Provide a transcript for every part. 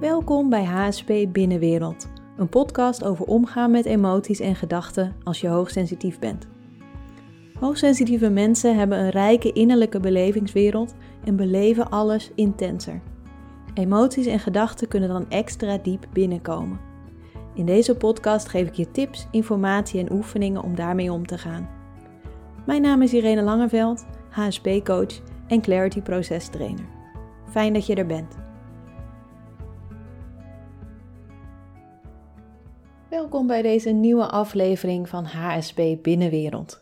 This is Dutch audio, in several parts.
Welkom bij HSP Binnenwereld, een podcast over omgaan met emoties en gedachten als je hoogsensitief bent. Hoogsensitieve mensen hebben een rijke innerlijke belevingswereld en beleven alles intenser. Emoties en gedachten kunnen dan extra diep binnenkomen. In deze podcast geef ik je tips, informatie en oefeningen om daarmee om te gaan. Mijn naam is Irene Langeveld, HSP-coach en Clarity Proces Trainer. Fijn dat je er bent. Welkom bij deze nieuwe aflevering van HSP Binnenwereld.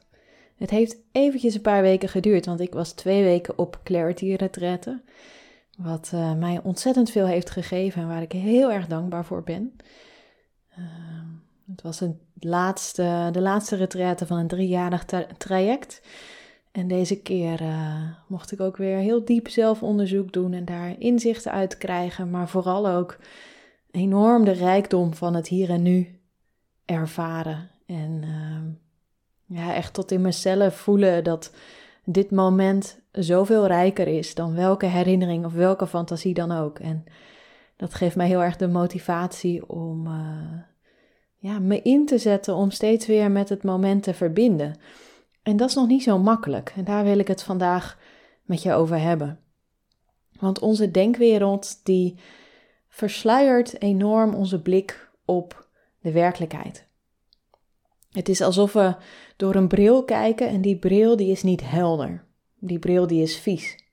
Het heeft eventjes een paar weken geduurd, want ik was twee weken op Clarity Retraite. Wat uh, mij ontzettend veel heeft gegeven en waar ik heel erg dankbaar voor ben. Uh, het was een laatste, de laatste retraite van een driejarig tra traject. En deze keer uh, mocht ik ook weer heel diep zelfonderzoek doen en daar inzichten uit krijgen, maar vooral ook enorm de rijkdom van het hier en nu ervaren. En uh, ja, echt tot in mezelf voelen dat dit moment zoveel rijker is dan welke herinnering of welke fantasie dan ook. En dat geeft mij heel erg de motivatie om uh, ja, me in te zetten om steeds weer met het moment te verbinden. En dat is nog niet zo makkelijk. En daar wil ik het vandaag met je over hebben. Want onze denkwereld die versluiert enorm onze blik op de werkelijkheid. Het is alsof we door een bril kijken en die bril die is niet helder. Die bril die is vies.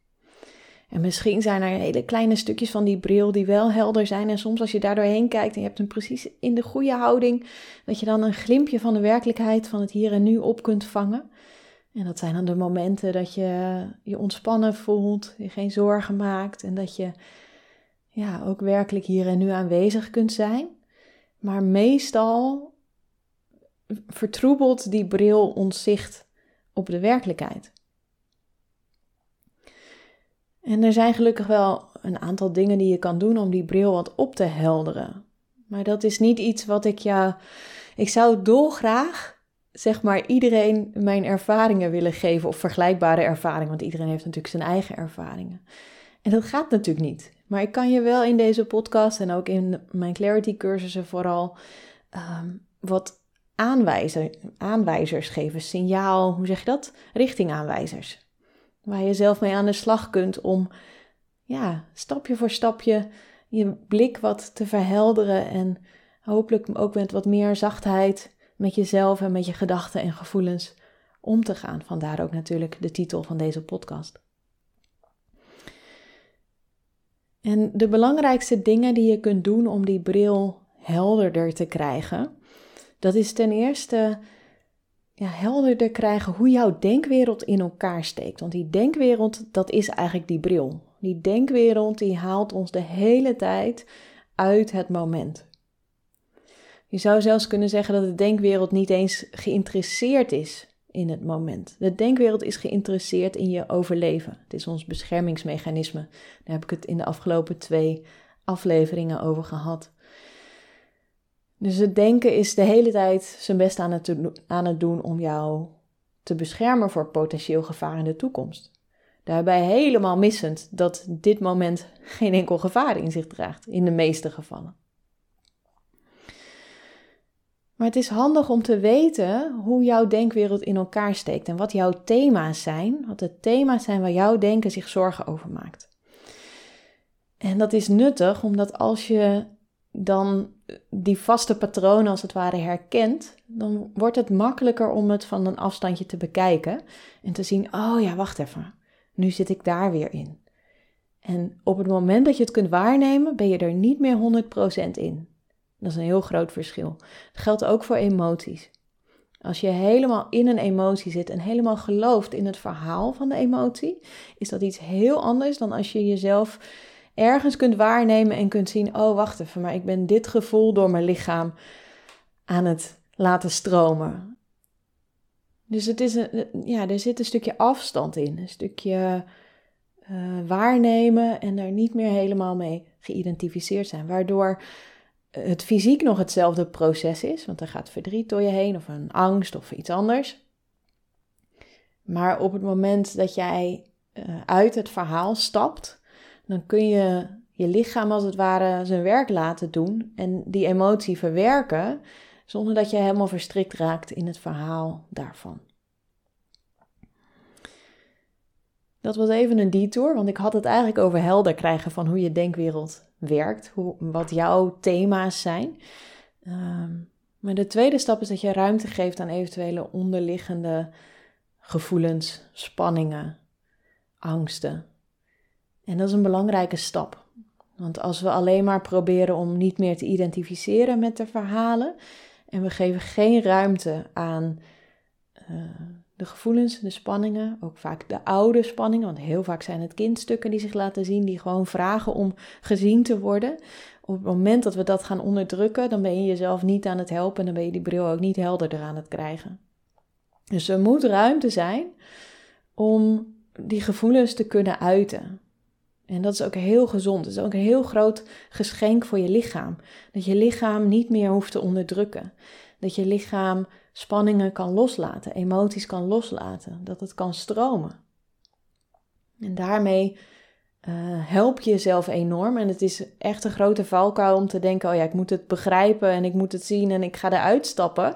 En misschien zijn er hele kleine stukjes van die bril die wel helder zijn. En soms als je daar doorheen kijkt en je hebt hem precies in de goede houding, dat je dan een glimpje van de werkelijkheid van het hier en nu op kunt vangen. En dat zijn dan de momenten dat je je ontspannen voelt, je geen zorgen maakt en dat je ja, ook werkelijk hier en nu aanwezig kunt zijn. Maar meestal vertroebelt die bril ons zicht op de werkelijkheid. En er zijn gelukkig wel een aantal dingen die je kan doen om die bril wat op te helderen. Maar dat is niet iets wat ik jou. Ik zou dolgraag, zeg maar, iedereen mijn ervaringen willen geven of vergelijkbare ervaringen, want iedereen heeft natuurlijk zijn eigen ervaringen. En dat gaat natuurlijk niet. Maar ik kan je wel in deze podcast en ook in mijn Clarity cursussen vooral um, wat aanwijzer, aanwijzers geven. Signaal, hoe zeg je dat? Richtingaanwijzers. Waar je zelf mee aan de slag kunt om ja, stapje voor stapje je blik wat te verhelderen en hopelijk ook met wat meer zachtheid met jezelf en met je gedachten en gevoelens om te gaan. Vandaar ook natuurlijk de titel van deze podcast. En de belangrijkste dingen die je kunt doen om die bril helderder te krijgen, dat is ten eerste ja, helderder krijgen hoe jouw denkwereld in elkaar steekt. Want die denkwereld, dat is eigenlijk die bril. Die denkwereld die haalt ons de hele tijd uit het moment. Je zou zelfs kunnen zeggen dat de denkwereld niet eens geïnteresseerd is in het moment. De denkwereld is geïnteresseerd in je overleven. Het is ons beschermingsmechanisme. Daar heb ik het in de afgelopen twee afleveringen over gehad. Dus het denken is de hele tijd zijn best aan het, aan het doen om jou te beschermen voor potentieel gevaar in de toekomst. Daarbij helemaal missend dat dit moment geen enkel gevaar in zich draagt, in de meeste gevallen. Maar het is handig om te weten hoe jouw denkwereld in elkaar steekt en wat jouw thema's zijn, wat de thema's zijn waar jouw denken zich zorgen over maakt. En dat is nuttig omdat als je dan die vaste patronen als het ware herkent, dan wordt het makkelijker om het van een afstandje te bekijken en te zien, oh ja, wacht even, nu zit ik daar weer in. En op het moment dat je het kunt waarnemen, ben je er niet meer 100% in. Dat is een heel groot verschil. Dat geldt ook voor emoties. Als je helemaal in een emotie zit en helemaal gelooft in het verhaal van de emotie, is dat iets heel anders dan als je jezelf ergens kunt waarnemen en kunt zien: oh, wacht even, maar ik ben dit gevoel door mijn lichaam aan het laten stromen. Dus het is een, ja, er zit een stukje afstand in, een stukje uh, waarnemen en er niet meer helemaal mee geïdentificeerd zijn, waardoor het fysiek nog hetzelfde proces is, want er gaat verdriet door je heen of een angst of iets anders. Maar op het moment dat jij uh, uit het verhaal stapt, dan kun je je lichaam als het ware zijn werk laten doen en die emotie verwerken, zonder dat je helemaal verstrikt raakt in het verhaal daarvan. Dat was even een detour, want ik had het eigenlijk over helder krijgen van hoe je denkwereld werkt, hoe, wat jouw thema's zijn. Ehm, maar de tweede stap is dat je ruimte geeft aan eventuele onderliggende gevoelens, spanningen, angsten. En dat is een belangrijke stap. Want als we alleen maar proberen om niet meer te identificeren met de verhalen en we geven geen ruimte aan uh, de gevoelens, de spanningen, ook vaak de oude spanningen, want heel vaak zijn het kindstukken die zich laten zien, die gewoon vragen om gezien te worden. Op het moment dat we dat gaan onderdrukken, dan ben je jezelf niet aan het helpen en dan ben je die bril ook niet helderder aan het krijgen. Dus er moet ruimte zijn om die gevoelens te kunnen uiten. En dat is ook heel gezond. Het is ook een heel groot geschenk voor je lichaam. Dat je lichaam niet meer hoeft te onderdrukken. Dat je lichaam spanningen kan loslaten, emoties kan loslaten, dat het kan stromen. En daarmee uh, help je jezelf enorm. En het is echt een grote valkuil om te denken: oh ja, ik moet het begrijpen en ik moet het zien en ik ga eruit stappen.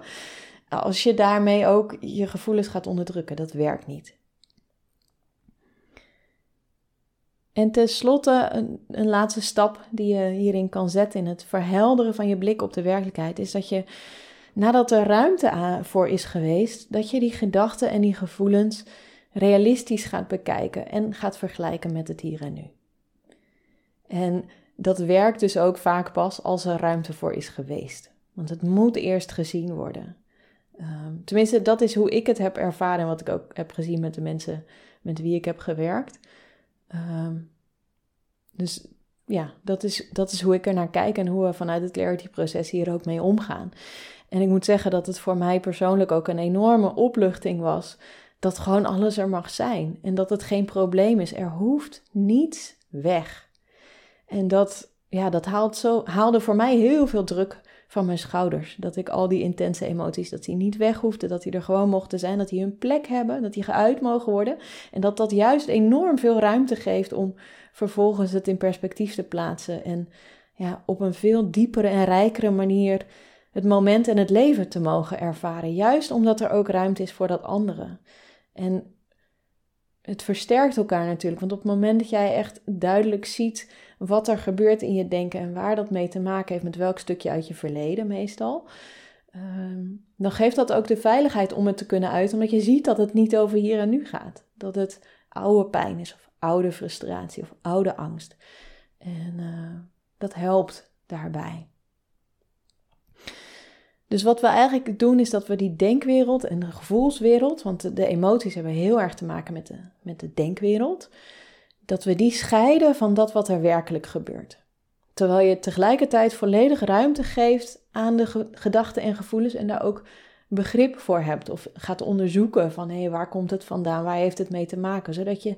Als je daarmee ook je gevoelens gaat onderdrukken, dat werkt niet. En tenslotte, een, een laatste stap die je hierin kan zetten in het verhelderen van je blik op de werkelijkheid, is dat je nadat er ruimte voor is geweest, dat je die gedachten en die gevoelens realistisch gaat bekijken en gaat vergelijken met het hier en nu. En dat werkt dus ook vaak pas als er ruimte voor is geweest. Want het moet eerst gezien worden. Ehm, tenminste, dat is hoe ik het heb ervaren en wat ik ook heb gezien met de mensen met wie ik heb gewerkt. Ehm, dus ja, dat is, dat is hoe ik er naar kijk en hoe we vanuit het clarity-proces hier ook mee omgaan. En ik moet zeggen dat het voor mij persoonlijk ook een enorme opluchting was. Dat gewoon alles er mag zijn. En dat het geen probleem is. Er hoeft niets weg. En dat, ja, dat haalt zo, haalde voor mij heel veel druk van mijn schouders. Dat ik al die intense emoties, dat die niet weg hoefden. Dat die er gewoon mochten zijn. Dat die hun plek hebben. Dat die geuit mogen worden. En dat dat juist enorm veel ruimte geeft om vervolgens het in perspectief te plaatsen. En ja, op een veel diepere en rijkere manier het moment en het leven te mogen ervaren. Juist omdat er ook ruimte is voor dat andere. En het versterkt elkaar natuurlijk. Want op het moment dat jij echt duidelijk ziet wat er gebeurt in je denken en waar dat mee te maken heeft met welk stukje uit je verleden meestal. Ehm, dan geeft dat ook de veiligheid om het te kunnen uiten, omdat je ziet dat het niet over hier en nu gaat. Dat het oude pijn is, of oude frustratie, of oude angst. En uh, dat helpt daarbij. Dus wat we eigenlijk doen is dat we die denkwereld en de gevoelswereld, want de emoties hebben heel erg te maken met de, met de denkwereld, dat we die scheiden van dat wat er werkelijk gebeurt. Terwijl je tegelijkertijd volledig ruimte geeft aan de gedachten en gevoelens en daar ook begrip voor hebt of gaat onderzoeken van hé, waar komt het vandaan, waar heeft het mee te maken, zodat je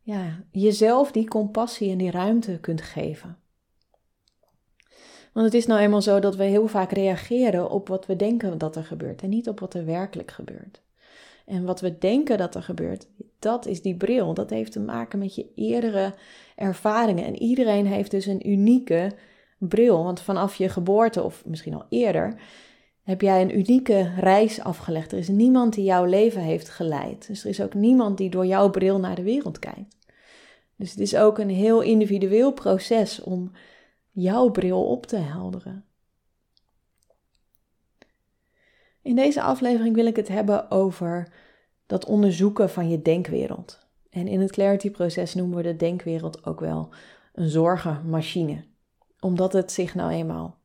ja, jezelf die compassie en die ruimte kunt geven. Want het is nou eenmaal zo dat we heel vaak reageren op wat we denken dat er gebeurt en niet op wat er werkelijk gebeurt. En wat we denken dat er gebeurt, dat is die bril. Dat heeft te maken met je eerdere ervaringen. En iedereen heeft dus een unieke bril. Want vanaf je geboorte, of misschien al eerder, heb jij een unieke reis afgelegd. Er is niemand die jouw leven heeft geleid. Dus er is ook niemand die door jouw bril naar de wereld kijkt. Dus het is ook een heel individueel proces om jouw bril op te helderen. In deze aflevering wil ik het hebben over dat onderzoeken van je denkwereld. En in het clarity-proces noemen we de denkwereld ook wel een zorgenmachine, omdat het zich nou eenmaal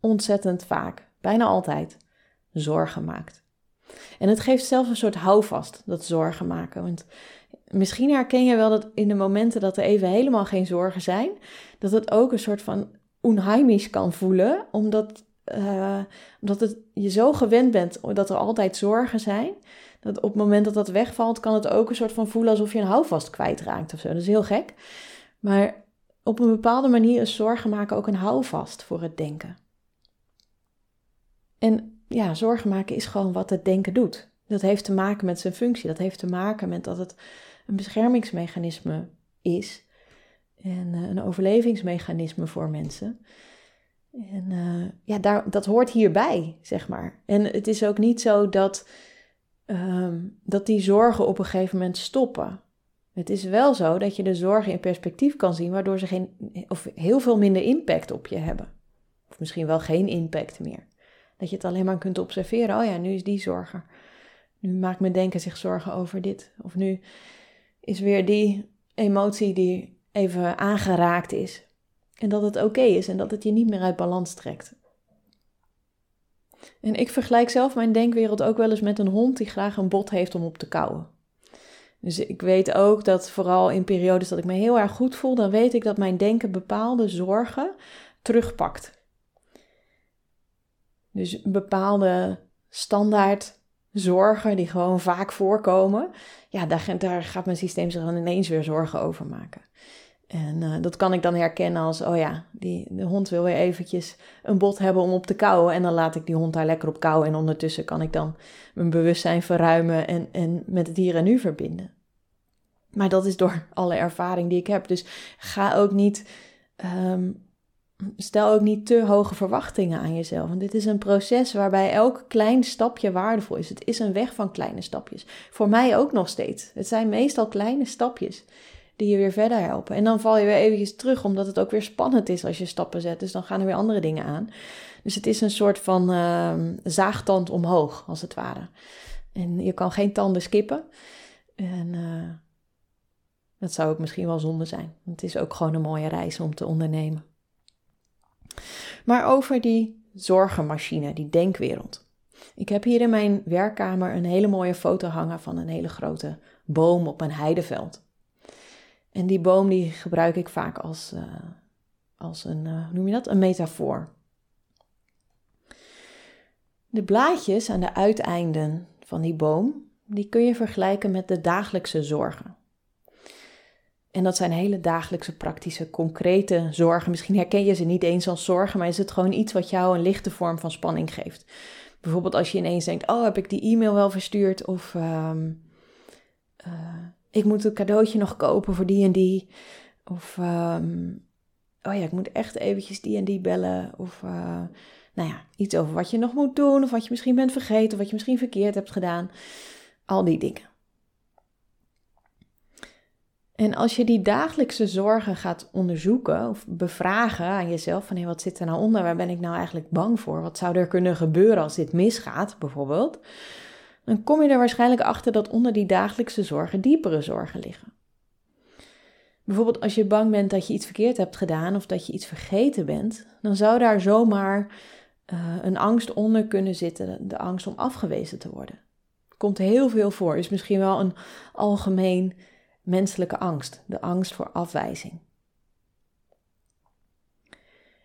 ontzettend vaak, bijna altijd, zorgen maakt. En het geeft zelfs een soort houvast, dat zorgen maken. Want misschien herken je wel dat in de momenten dat er even helemaal geen zorgen zijn, dat het ook een soort van onheimisch kan voelen, omdat, uh, omdat het, je zo gewend bent dat er altijd zorgen zijn, dat op het moment dat dat wegvalt, kan het ook een soort van voelen alsof je een houvast kwijtraakt of zo. Dat is heel gek. Maar op een bepaalde manier is zorgen maken ook een houvast voor het denken. En ja, zorgen maken is gewoon wat het denken doet. Dat heeft te maken met zijn functie. Dat heeft te maken met dat het een beschermingsmechanisme is. En een overlevingsmechanisme voor mensen. En ja, daar, dat hoort hierbij, zeg maar. En het is ook niet zo dat, ehm, dat die zorgen op een gegeven moment stoppen. Het is wel zo dat je de zorgen in perspectief kan zien, waardoor ze geen, of heel veel minder impact op je hebben. Of misschien wel geen impact meer. Dat je het alleen maar kunt observeren. Oh ja, nu is die zorgen. Nu maakt mijn denken zich zorgen over dit. Of nu is weer die emotie die even aangeraakt is. En dat het oké is en dat het je niet meer uit balans trekt. En ik vergelijk zelf mijn denkwereld ook wel eens met een hond die graag een bot heeft om op te kauwen. Dus ik weet ook dat vooral in periodes dat ik me heel erg goed voel, dan weet ik dat mijn denken bepaalde zorgen terugpakt. Dus bepaalde standaard zorgen die gewoon vaak voorkomen, ja, daar, gaat mijn systeem zich dan ineens weer zorgen over maken. En uh, dat kan ik dan herkennen als, oh ja, die, de hond wil weer eventjes een bot hebben om op te kauwen. En dan laat ik die hond daar lekker op kauwen. En ondertussen kan ik dan mijn bewustzijn verruimen en, en met het hier en nu verbinden. Maar dat is door alle ervaring die ik heb. Dus ga ook niet, um, stel ook niet te hoge verwachtingen aan jezelf. Want dit is een proces waarbij elk klein stapje waardevol is. Het is een weg van kleine stapjes. Voor mij ook nog steeds. Het zijn meestal kleine stapjes die je weer verder helpen. En dan val je weer eventjes terug, omdat het ook weer spannend is als je stappen zet. Dus dan gaan er weer andere dingen aan. Dus het is een soort van uh, zaagtand omhoog, als het ware. En je kan geen tanden skippen. En uh, dat zou ook misschien wel zonde zijn. Het is ook gewoon een mooie reis om te ondernemen. Maar over die zorgenmachine, die denkwereld. Ik heb hier in mijn werkkamer een hele mooie foto hangen van een hele grote boom op een heideveld. En die boom die gebruik ik vaak als, uh, als een, uh, noem je dat? Een metafoor. De blaadjes aan de uiteinden van die boom, die kun je vergelijken met de dagelijkse zorgen. En dat zijn hele dagelijkse, praktische, concrete zorgen. Misschien herken je ze niet eens als zorgen, maar is het gewoon iets wat jou een lichte vorm van spanning geeft. Bijvoorbeeld als je ineens denkt: Oh, heb ik die e-mail wel verstuurd? Of uh, ik moet een cadeautje nog kopen voor die en die. Of um, oh ja, ik moet echt eventjes die en die bellen. Of uh, nou ja, iets over wat je nog moet doen. Of wat je misschien bent vergeten. Of wat je misschien verkeerd hebt gedaan. Al die dingen. En als je die dagelijkse zorgen gaat onderzoeken of bevragen aan jezelf van hé, wat zit er nou onder? Waar ben ik nou eigenlijk bang voor? Wat zou er kunnen gebeuren als dit misgaat, bijvoorbeeld? dan kom je er waarschijnlijk achter dat onder die dagelijkse zorgen diepere zorgen liggen. Bijvoorbeeld als je bang bent dat je iets verkeerd hebt gedaan of dat je iets vergeten bent, dan zou daar zomaar uh, een angst onder kunnen zitten, de angst om afgewezen te worden. Komt heel veel voor, is misschien wel een algemeen menselijke angst, de angst voor afwijzing.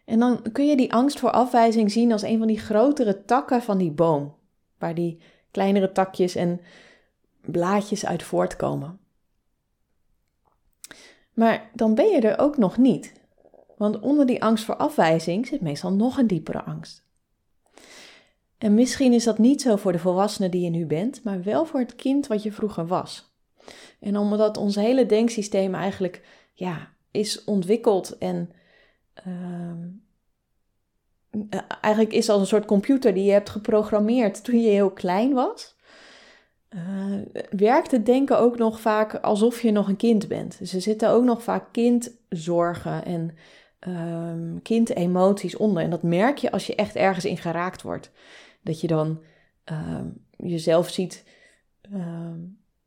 En dan kun je die angst voor afwijzing zien als een van die grotere takken van die boom, waar die kleinere takjes en blaadjes uit voortkomen. Maar dan ben je er ook nog niet, want onder die angst voor afwijzing zit meestal nog een diepere angst. En misschien is dat niet zo voor de volwassene die je nu bent, maar wel voor het kind wat je vroeger was. En omdat ons hele denksysteem eigenlijk ja, is ontwikkeld en uh, eh, eigenlijk is als een soort computer die je hebt geprogrammeerd toen je heel klein was. Uh, werkt het denken ook nog vaak alsof je nog een kind bent. Dus er zitten ook nog vaak kindzorgen en um, kindemoties onder. En dat merk je als je echt ergens in geraakt wordt. Dat je dan uh, jezelf ziet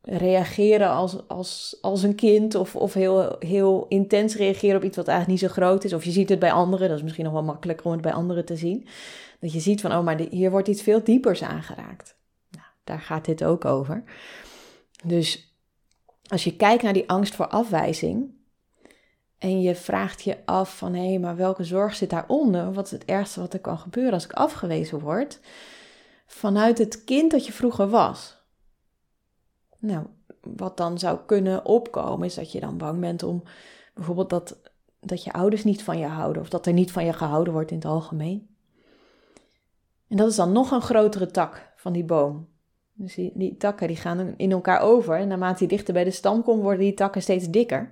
reageren als, als, als een kind of, of heel, heel intens reageren op iets wat eigenlijk niet zo groot is. Of je ziet het bij anderen, dat is misschien nog wel makkelijker om het bij anderen te zien. Dat je ziet van, oh, maar hier wordt iets veel diepers aangeraakt. Nou, daar gaat dit ook over. Dus als je kijkt naar die angst voor afwijzing en je vraagt je af van, hé, hey, maar welke zorg zit daaronder? Wat is het ergste wat er kan gebeuren als ik afgewezen word? Vanuit het kind dat je vroeger was. Nou, wat dan zou kunnen opkomen is dat je dan bang bent om bijvoorbeeld dat, dat je ouders niet van je houden of dat er niet van je gehouden wordt in het algemeen. En dat is dan nog een grotere tak van die boom. Dus die, die takken die gaan in elkaar over en naarmate je dichter bij de stam komt worden die takken steeds dikker.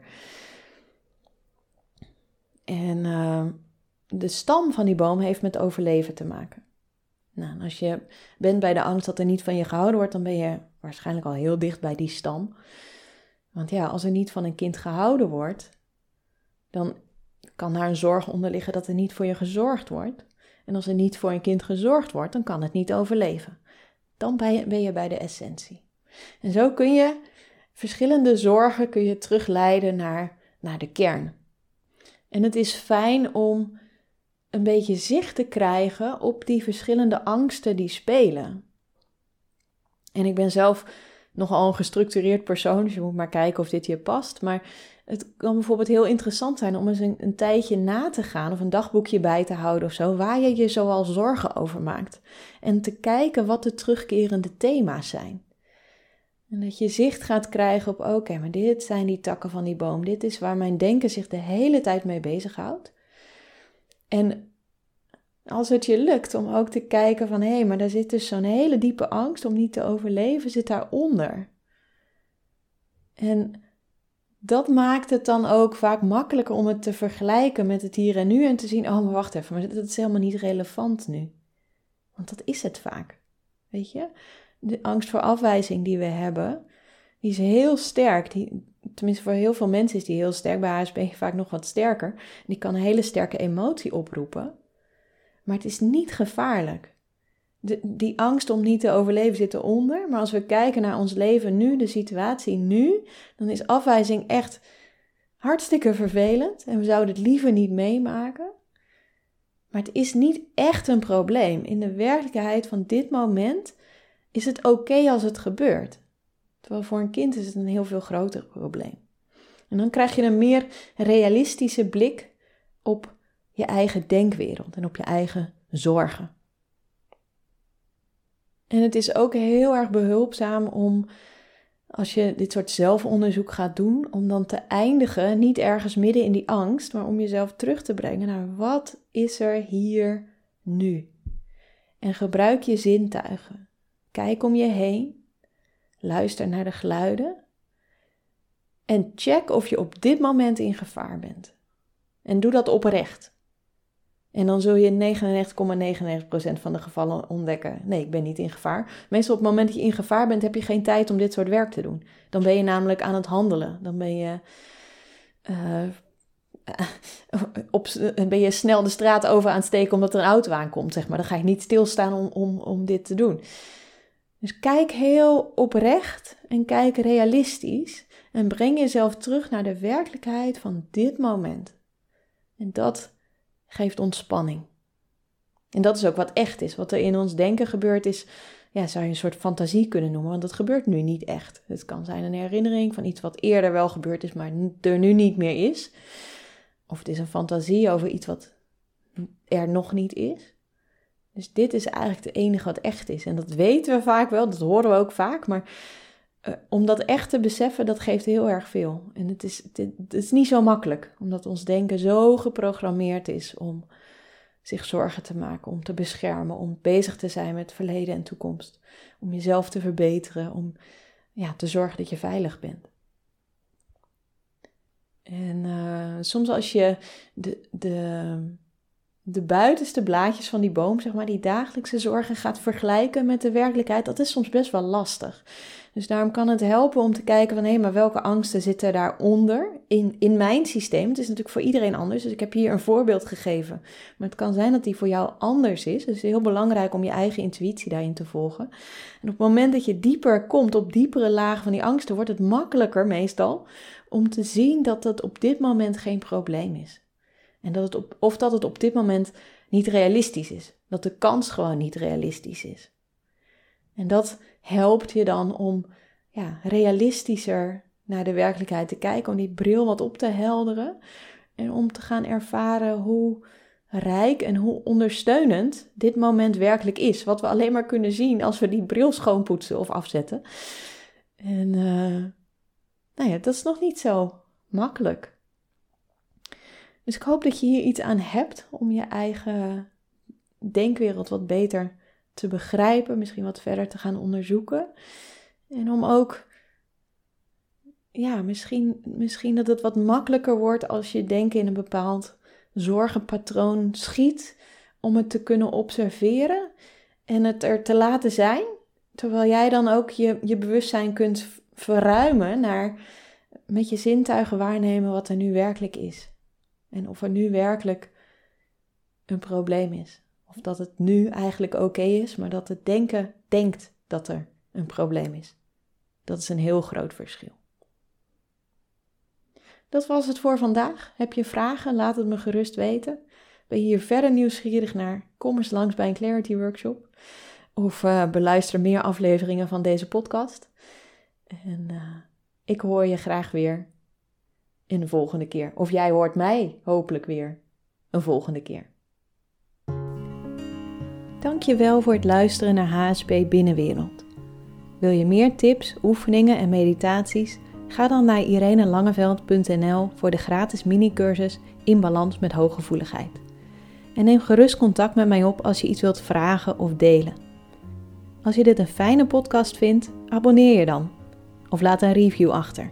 En uh, de stam van die boom heeft met overleven te maken. Nou, als je bent bij de angst dat er niet van je gehouden wordt, dan ben je waarschijnlijk al heel dicht bij die stam. Want ja, als er niet van een kind gehouden wordt, dan kan daar een zorg onder liggen dat er niet voor je gezorgd wordt. En als er niet voor een kind gezorgd wordt, dan kan het niet overleven. Dan ben je bij de essentie. En zo kun je verschillende zorgen kun je terugleiden naar, naar de kern. En het is fijn om een beetje zicht te krijgen op die verschillende angsten die spelen. En ik ben zelf nogal een gestructureerd persoon, dus je moet maar kijken of dit je past. Maar het kan bijvoorbeeld heel interessant zijn om eens een, tijdje na te gaan of een dagboekje bij te houden of zo, waar je je zoal zorgen over maakt. En te kijken wat de terugkerende thema's zijn. En dat je zicht gaat krijgen op, oké, maar dit zijn die takken van die boom. Dit is waar mijn denken zich de hele tijd mee bezighoudt. En als het je lukt om ook te kijken van, hé, hey, maar daar zit dus zo'n hele diepe angst om niet te overleven, zit daaronder. En dat maakt het dan ook vaak makkelijker om het te vergelijken met het hier en nu en te zien, oh, maar wacht even, maar dat is helemaal niet relevant nu. Want dat is het vaak. Weet je? De angst voor afwijzing die we hebben, die is heel sterk. Die, tenminste, voor heel veel mensen is die heel sterk. Bij HSP vaak nog wat sterker. Die kan een hele sterke emotie oproepen. Maar het is niet gevaarlijk. Die angst om niet te overleven zit eronder. Maar als we kijken naar ons leven nu, de situatie nu, dan is afwijzing echt hartstikke vervelend. En we zouden het liever niet meemaken. Maar het is niet echt een probleem. In de werkelijkheid van dit moment is het oké als het gebeurt. Terwijl voor een kind is het een heel veel groter probleem. En dan krijg je een meer realistische blik op je eigen denkwereld en op je eigen zorgen. En het is ook heel erg behulpzaam om, als je dit soort zelfonderzoek gaat doen, om dan te eindigen, niet ergens midden in die angst, maar om jezelf terug te brengen naar wat is er hier nu? En gebruik je zintuigen. Kijk om je heen, luister naar de geluiden en check of je op dit moment in gevaar bent. En doe dat oprecht. En dan zul je 99,99% van de gevallen ontdekken: nee, ik ben niet in gevaar. Meestal op het moment dat je in gevaar bent, heb je geen tijd om dit soort werk te doen. Dan ben je namelijk aan het handelen. Dan ben je, uh, op, ben je snel de straat over aan het steken omdat er een auto aankomt, zeg maar. Dan ga je niet stilstaan om, om, om dit te doen. Dus kijk heel oprecht en kijk realistisch en breng jezelf terug naar de werkelijkheid van dit moment. En dat geeft ontspanning. En dat is ook wat echt is. Wat er in ons denken gebeurt is, ja, zou je een soort fantasie kunnen noemen, want dat gebeurt nu niet echt. Het kan zijn een herinnering van iets wat eerder wel gebeurd is, maar er nu niet meer is. Of het is een fantasie over iets wat er nog niet is. Dus dit is eigenlijk het enige wat echt is. En dat weten we vaak wel, dat horen we ook vaak, maar uh, om dat echt te beseffen, dat geeft heel erg veel. En het is, het, is niet zo makkelijk, omdat ons denken zo geprogrammeerd is om zich zorgen te maken, om te beschermen, om bezig te zijn met verleden en toekomst, om jezelf te verbeteren, om ja, te zorgen dat je veilig bent. En uh, soms als je de, de, de buitenste blaadjes van die boom, zeg maar, die dagelijkse zorgen gaat vergelijken met de werkelijkheid, dat is soms best wel lastig. Dus daarom kan het helpen om te kijken van hé, maar welke angsten zitten daaronder in, in mijn systeem. Het is natuurlijk voor iedereen anders, dus ik heb hier een voorbeeld gegeven. Maar het kan zijn dat die voor jou anders is. Dus het is heel belangrijk om je eigen intuïtie daarin te volgen. En op het moment dat je dieper komt, op diepere lagen van die angsten, wordt het makkelijker meestal om te zien dat het op dit moment geen probleem is. En dat het op, of dat het op dit moment niet realistisch is. Dat de kans gewoon niet realistisch is. En dat helpt je dan om ja, realistischer naar de werkelijkheid te kijken, om die bril wat op te helderen en om te gaan ervaren hoe rijk en hoe ondersteunend dit moment werkelijk is. Wat we alleen maar kunnen zien als we die bril schoonpoetsen of afzetten. En uh, nou ja, dat is nog niet zo makkelijk. Dus ik hoop dat je hier iets aan hebt om je eigen denkwereld wat beter te begrijpen, misschien wat verder te gaan onderzoeken. En om ook, ja, misschien, misschien dat het wat makkelijker wordt als je denken in een bepaald zorgenpatroon schiet, om het te kunnen observeren en het er te laten zijn, terwijl jij dan ook je, je bewustzijn kunt verruimen naar met je zintuigen waarnemen wat er nu werkelijk is. En of er nu werkelijk een probleem is. Of dat het nu eigenlijk oké is, maar dat het denken denkt dat er een probleem is. Dat is een heel groot verschil. Dat was het voor vandaag. Heb je vragen? Laat het me gerust weten. Ben je hier verder nieuwsgierig naar? Kom eens langs bij een Clarity Workshop. Of uh, beluister meer afleveringen van deze podcast. En uh, ik hoor je graag weer de volgende keer. Of jij hoort mij hopelijk weer een volgende keer. Dankjewel voor het luisteren naar HSP Binnenwereld. Wil je meer tips, oefeningen en meditaties? Ga dan naar irenelangeveld.nl voor de gratis mini-cursus In Balans met Hooggevoeligheid. En neem gerust contact met mij op als je iets wilt vragen of delen. Als je dit een fijne podcast vindt, abonneer je dan of laat een review achter.